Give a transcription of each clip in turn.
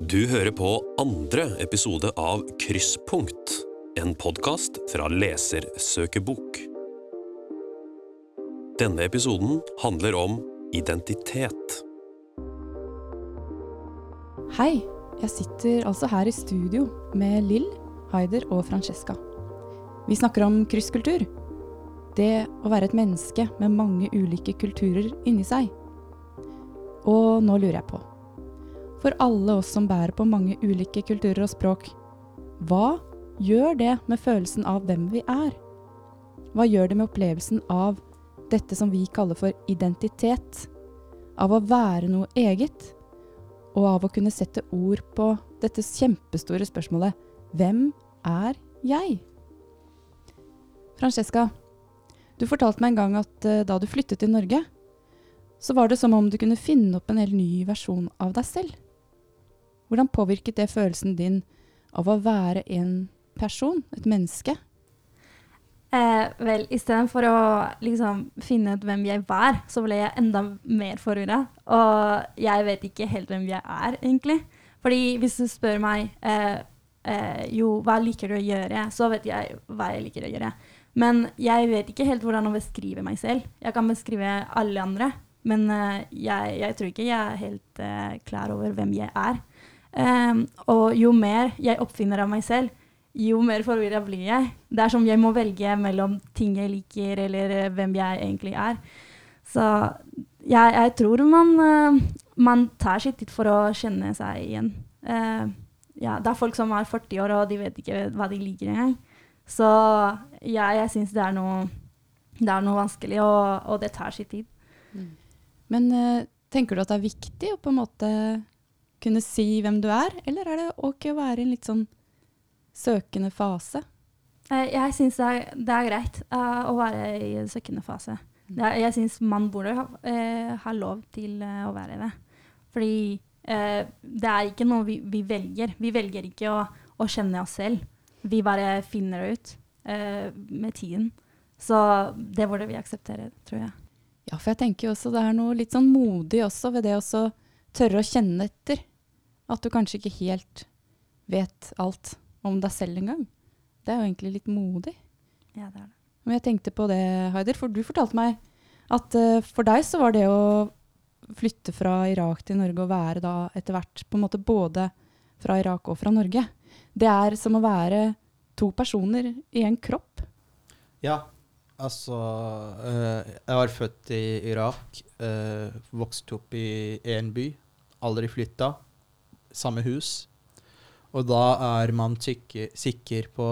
Du hører på andre episode av Krysspunkt, en podkast fra Lesersøkebok. Denne episoden handler om identitet. Hei, jeg sitter altså her i studio med Lill, Haider og Francesca. Vi snakker om krysskultur. Det å være et menneske med mange ulike kulturer inni seg. Og nå lurer jeg på, for alle oss som bærer på mange ulike kulturer og språk, hva gjør det med følelsen av hvem vi er? Hva gjør det med opplevelsen av dette som vi kaller for identitet? Av å være noe eget? Og av å kunne sette ord på dette kjempestore spørsmålet Hvem er jeg? Francesca, du fortalte meg en gang at uh, da du flyttet til Norge, så var det som om du kunne finne opp en helt ny versjon av deg selv. Hvordan påvirket det følelsen din av å være en person, et menneske? Eh, vel, istedenfor å liksom finne ut hvem jeg var, så ble jeg enda mer forvirra. Og jeg vet ikke helt hvem jeg er, egentlig. Fordi hvis du spør meg eh, eh, jo, hva liker du å gjøre, så vet jeg hva jeg liker å gjøre. Men jeg vet ikke helt hvordan å beskrive meg selv. Jeg kan beskrive alle andre, men uh, jeg, jeg, tror ikke jeg er helt uh, klar over hvem jeg er. Um, og jo mer jeg oppfinner av meg selv, jo mer forvirra blir jeg. Det er som jeg må velge mellom ting jeg liker, eller uh, hvem jeg egentlig er. Så jeg, jeg tror man, man, tar sitt tid for å kjenne seg igjen. ja, det er folk som er 40 år, og de vet ikke hva de liker engang. Så ja, jeg syns det, det, er noe vanskelig, og, og det tar sin tid. Mm. Men uh, tenker du at det er viktig å på en måte kunne si hvem du er, eller er det ok å være i en litt sånn søkende fase? Uh, jeg syns det, det, er greit uh, å være i en søkende fase. Mm. Jeg, syns man burde ha, ha lov til å være i det. Fordi det er ikke noe vi, vi, velger. Vi velger ikke å, å kjenne oss selv. Vi bare finner det ut med tiden. Så det burde vi akseptere, tror jeg. Ja, for jeg tenker jo også det er noe litt sånn modig også ved det å tørre å kjenne etter. At du kanskje ikke helt vet alt om deg selv engang. Det er jo egentlig litt modig. Ja, det er det. Men jeg tenkte på det, Haider, for du fortalte meg at uh, for deg så var det å flytte fra Irak til Norge og være da etter hvert på en måte både fra Irak og fra Norge, det er som å være to personer i en kropp. Ja, Altså uh, Jeg var født i Irak. Uh, vokste opp i én by. Aldri flytta. Samme hus. Og da er man sikker, på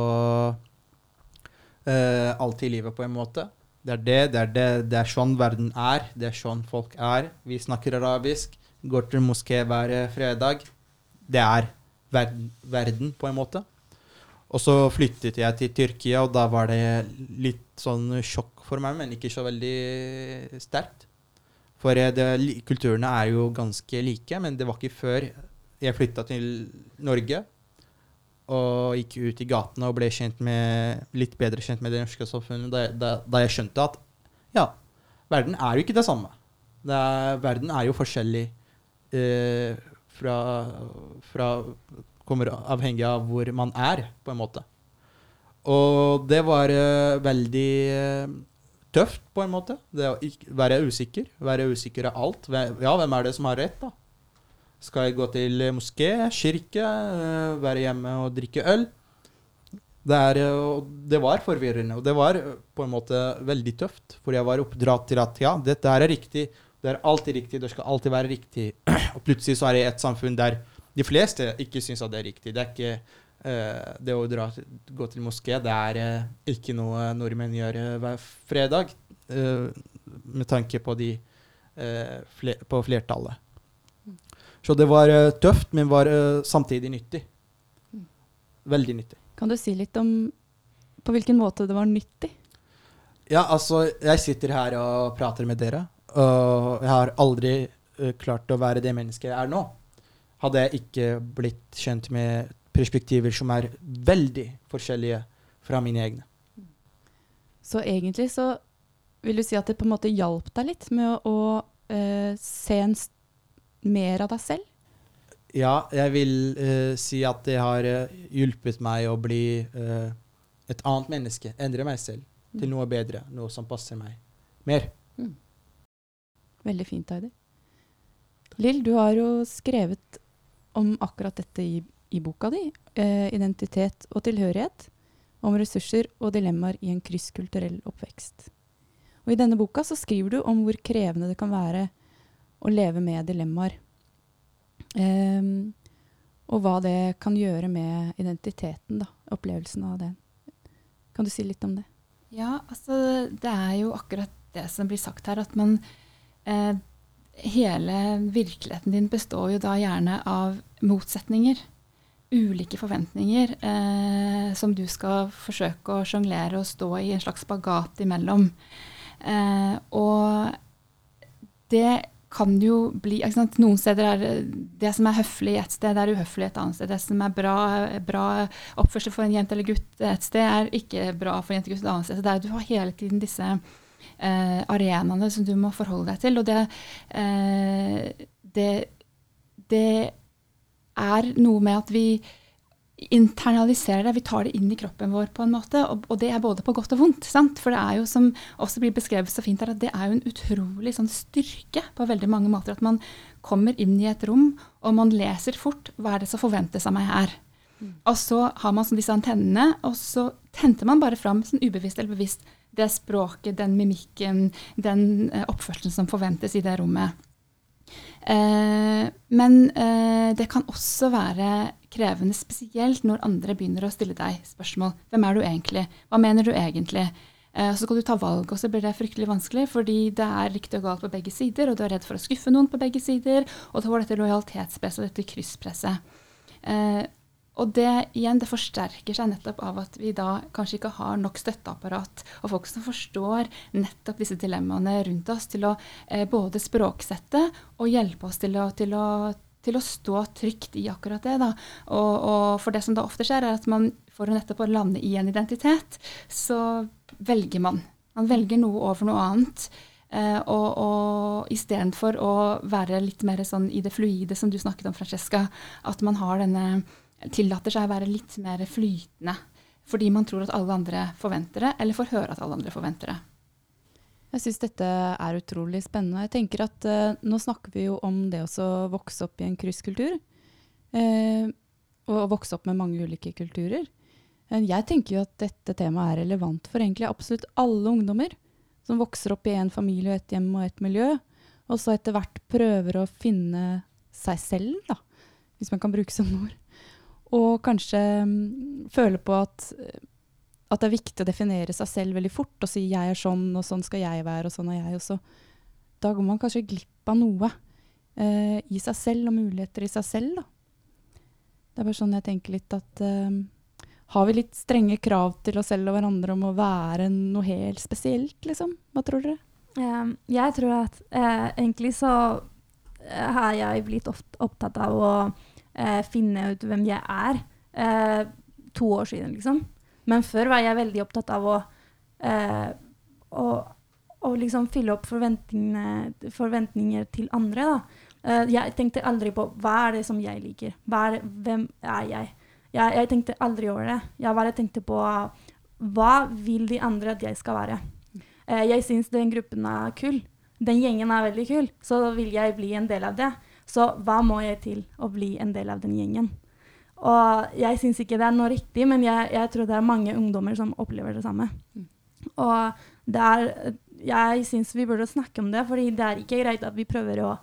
uh, alt i livet, på en måte. Det er det, det er det, det er sånn verden er. Det er sånn folk er. Vi snakker arabisk. Går til moské hver fredag. Det er verden, verden på en måte. Og så flyttet jeg til Tyrkia, og da var det litt sånn sjokk for meg, men ikke så veldig sterkt. For det, kulturene er jo ganske like, men det var ikke før jeg flytta til Norge og gikk ut i gatene og ble med, litt bedre kjent med det norske samfunnet, da, da, da, jeg skjønte at ja, verden er jo ikke det samme. Det er, verden er jo forskjellig eh, fra, fra kommer avhengig av hvor man er, på en måte. Og det var eh, veldig uh, tøft, på en måte. Det å være usikker. Være usikker av alt. Ja, hvem er det som har rett, da? Skal jeg gå til moské, kirke, uh, være hjemme og drikke øl? Det, er, det, var forvirrende, og det var på en måte veldig tøft. For jeg var oppdratt til at ja, dette er riktig. Det er alltid riktig, det skal alltid være riktig. Og plutselig så er jeg i et samfunn der de fleste ikke syns at det er riktig. Det er ikke det å dra, gå til moské. Det er uh, ikke noe nordmenn gjør uh, hver fredag, med tanke på, de, på flertallet. Så det var tøft, men var samtidig nyttig. Veldig nyttig. Kan du si litt om på hvilken måte det var nyttig? Ja, altså, jeg sitter her og prater med dere, og jeg har aldri klart å være det mennesket jeg er nå hadde jeg ikke blitt kjent med perspektiver som er veldig forskjellige fra mine egne. Så egentlig så vil du si at det på en måte hjalp deg litt med å, å uh, se en mer av deg selv? Ja, jeg vil uh, si at det har uh, hjulpet meg å bli et annet menneske. Endre meg selv til noe bedre. Noe som passer meg mer. Veldig fint, Heidi. Lill, du har jo skrevet om akkurat dette i, i boka di, eh, 'Identitet og tilhørighet', om ressurser og dilemmaer i en krysskulturell oppvekst. Og I denne boka så skriver du om hvor krevende det kan være å leve med dilemmaer. Ehm, og hva det kan gjøre med identiteten, da, opplevelsen av det. Kan du si litt om det? Ja, altså det er jo akkurat det som blir sagt her, at man eh, Hele virkeligheten din består jo da gjerne av motsetninger. Ulike forventninger eh, som du skal forsøke å sjonglere og stå i en slags spagat imellom. Eh, og det kan jo bli sant? Noen steder er det som er høflig et sted, er uhøflig et annet sted. Det som er bra, bra oppførsel for en jente eller gutt et sted, er ikke bra for en jente eller gutt et annet sted. Så det er, du har hele tiden disse eh, arenaene som du må forholde deg til. Og det, eh, det, det er noe med at vi internaliserer det, vi tar det inn i kroppen vår på en måte. Og, og det er både på godt og vondt. Sant? For det er jo, som også blir beskrevet så fint her, at det er jo en utrolig sånn styrke på veldig mange måter. At man kommer inn i et rom, og man leser fort hva er det som forventes av meg her. Og så har man sånn disse antennene, og så tenter man bare fram sånn ubevisst eller bevisst det språket, den mimikken, den eh, oppførselen som forventes i det rommet. Eh, men eh, det kan også være krevende, spesielt når andre begynner å stille deg spørsmål. Hvem er du egentlig? Hva mener du egentlig? Eh, så skal du ta valg, og så blir det fryktelig vanskelig, fordi det er riktig og galt på begge sider, og du er redd for å skuffe noen på begge sider, og så får dette lojalitetspresset og dette krysspresset. Og det igjen, det forsterker seg nettopp av at vi da kanskje ikke har nok støtteapparat og folk som forstår nettopp disse dilemmaene rundt oss, til å eh, både språksette og hjelpe oss til å, til å, til å stå trygt i akkurat det. Da. Og, og, for det som da ofte skjer, er at man for å nettopp lande i en identitet, så velger man. Man velger noe over noe annet. Eh, og, og istedenfor å være litt mer sånn i det fluide som du snakket om, Francesca, at man har denne tillater seg å være litt mer flytende. Fordi man tror at alle andre forventer det, eller får høre at alle andre forventer det. Jeg syns dette er utrolig spennende. Jeg tenker at eh, Nå snakker vi jo om det å vokse opp i en krysskultur. Eh, og vokse opp med mange ulike kulturer. Uh, jeg tenker jo at dette temaet er relevant for egentlig absolutt alle ungdommer som vokser opp i en familie og et hjem og et miljø, og så etter hvert prøver å finne seg selv, da, hvis man kan bruke sånne ord. Og kanskje um, føle på at, at, det er viktig å definere seg selv veldig fort og si 'jeg er sånn, og sånn skal jeg være', og sånn er jeg også. Da går man kanskje glipp av noe eh, i seg selv, og muligheter i seg selv. Da. Det er bare sånn jeg tenker litt at eh, Har vi litt strenge krav til oss selv og hverandre om å være noe helt spesielt, liksom? Hva tror dere? Um, jeg tror at uh, egentlig så har jeg blitt opptatt av å eh, finne ut hvem jeg er. Eh, to år siden, liksom. Men før var jeg veldig opptatt av å, eh, å, å liksom fylle opp forventninger til andre. Da. Eh, jeg tenkte aldri på hva er det som jeg liker. Er hvem er jeg? jeg? Jeg tenkte aldri over det. Jeg bare tenkte på hva vil de andre at jeg skal være. Eh, jeg syns den gruppen er kul. Den gjengen er veldig kul, så vil jeg bli en del av det. Så hva må jeg til å bli en del av den gjengen? Og jeg syns ikke det er noe riktig, men jeg, jeg, tror det er mange ungdommer som opplever det samme. Mm. Og det er, jeg syns vi burde snakke om det, fordi det er ikke greit at vi prøver å,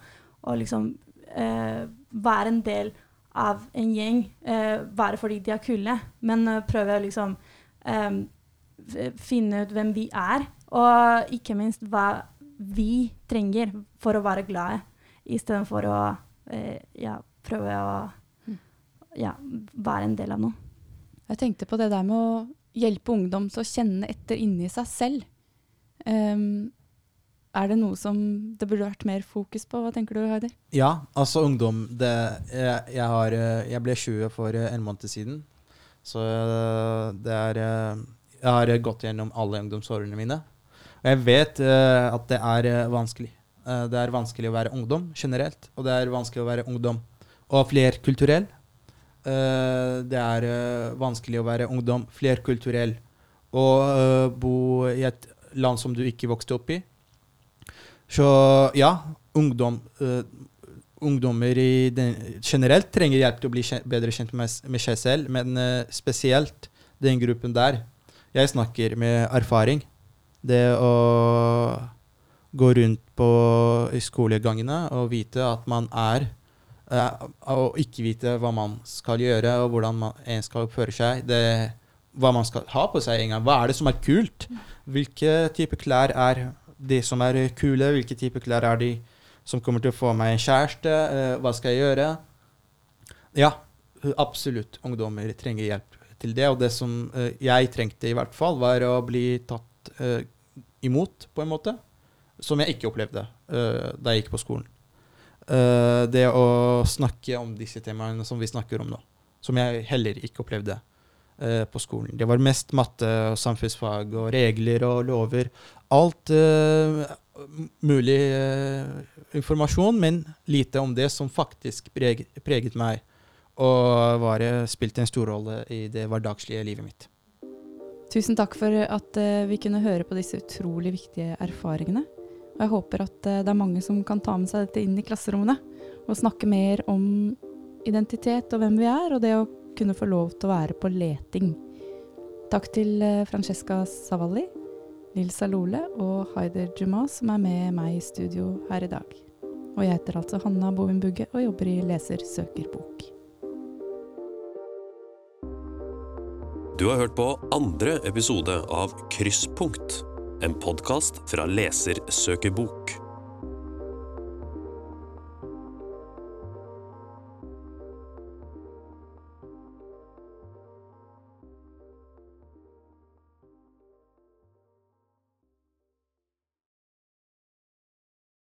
å liksom eh, være en del av en gjeng eh, bare fordi de er kule, men uh, prøve å liksom eh, finne ut hvem vi er, og ikke minst hva vi trenger for å være glade istedenfor å eh, ja, prøve å mm. ja, være en del av noe. Jeg tenkte på det der med å hjelpe ungdom til å kjenne etter inni seg selv. Um, er det noe som det burde vært mer fokus på? Hva tenker du, Heidi? Ja, altså ungdom det, jeg, jeg, har, jeg, ble 20 for en måned siden. Så det er Jeg har gått gjennom alle ungdomsårene mine. Og jeg vet at det er vanskelig. Eh, det er vanskelig å være ungdom generelt, og det er vanskelig å være ungdom Og flerkulturell. Eh, det er eh, vanskelig å være ungdom flerkulturell og bo i et land som du ikke vokste opp i. Så ja, ungdom, ungdommer den, generelt trenger hjelp til å bli bedre kjent med, med seg selv, men spesielt den gruppen der. Jeg snakker med erfaring. Det å gå rundt på skolegangene og vite at man er eh, Og ikke vite hva man skal gjøre, og hvordan man en skal oppføre seg. Det, hva man skal ha på seg en gang. Hva er det som er kult? Hvilke type klær er de som er kule? Hvilke type klær er de som kommer til å få meg en kjæreste? Eh, hva skal jeg gjøre? Ja, absolutt. Ungdommer trenger hjelp til det. Og det som eh, jeg trengte, i hvert fall, var å bli tatt eh, imot, på en måte. Som jeg ikke opplevde uh, da jeg gikk på skolen. Uh, det å snakke om disse temaene som vi snakker om nå, som jeg heller ikke opplevde uh, på skolen. Det var mest matte og samfunnsfag og regler og lover. Alt mulig informasjon, men lite om det som faktisk preg, preget meg og var, spilte en stor rolle i det hverdagslige livet mitt. Tusen takk for at vi kunne høre på disse utrolig viktige erfaringene. Og jeg håper at eh, det er mange som kan ta med seg dette inn i klasserommene og snakke mer om identitet og hvem vi er, og det å kunne få lov til å være på leting. Takk til eh, Francesca Savalli, Lill Salole og Haider Juma som er med meg i studio her i dag. Og jeg heter altså Hanna Bovin Bugge og jobber i Leser søker bok. Du har hørt på andre episode av Krysspunkt, en podkast fra Leser søker bok.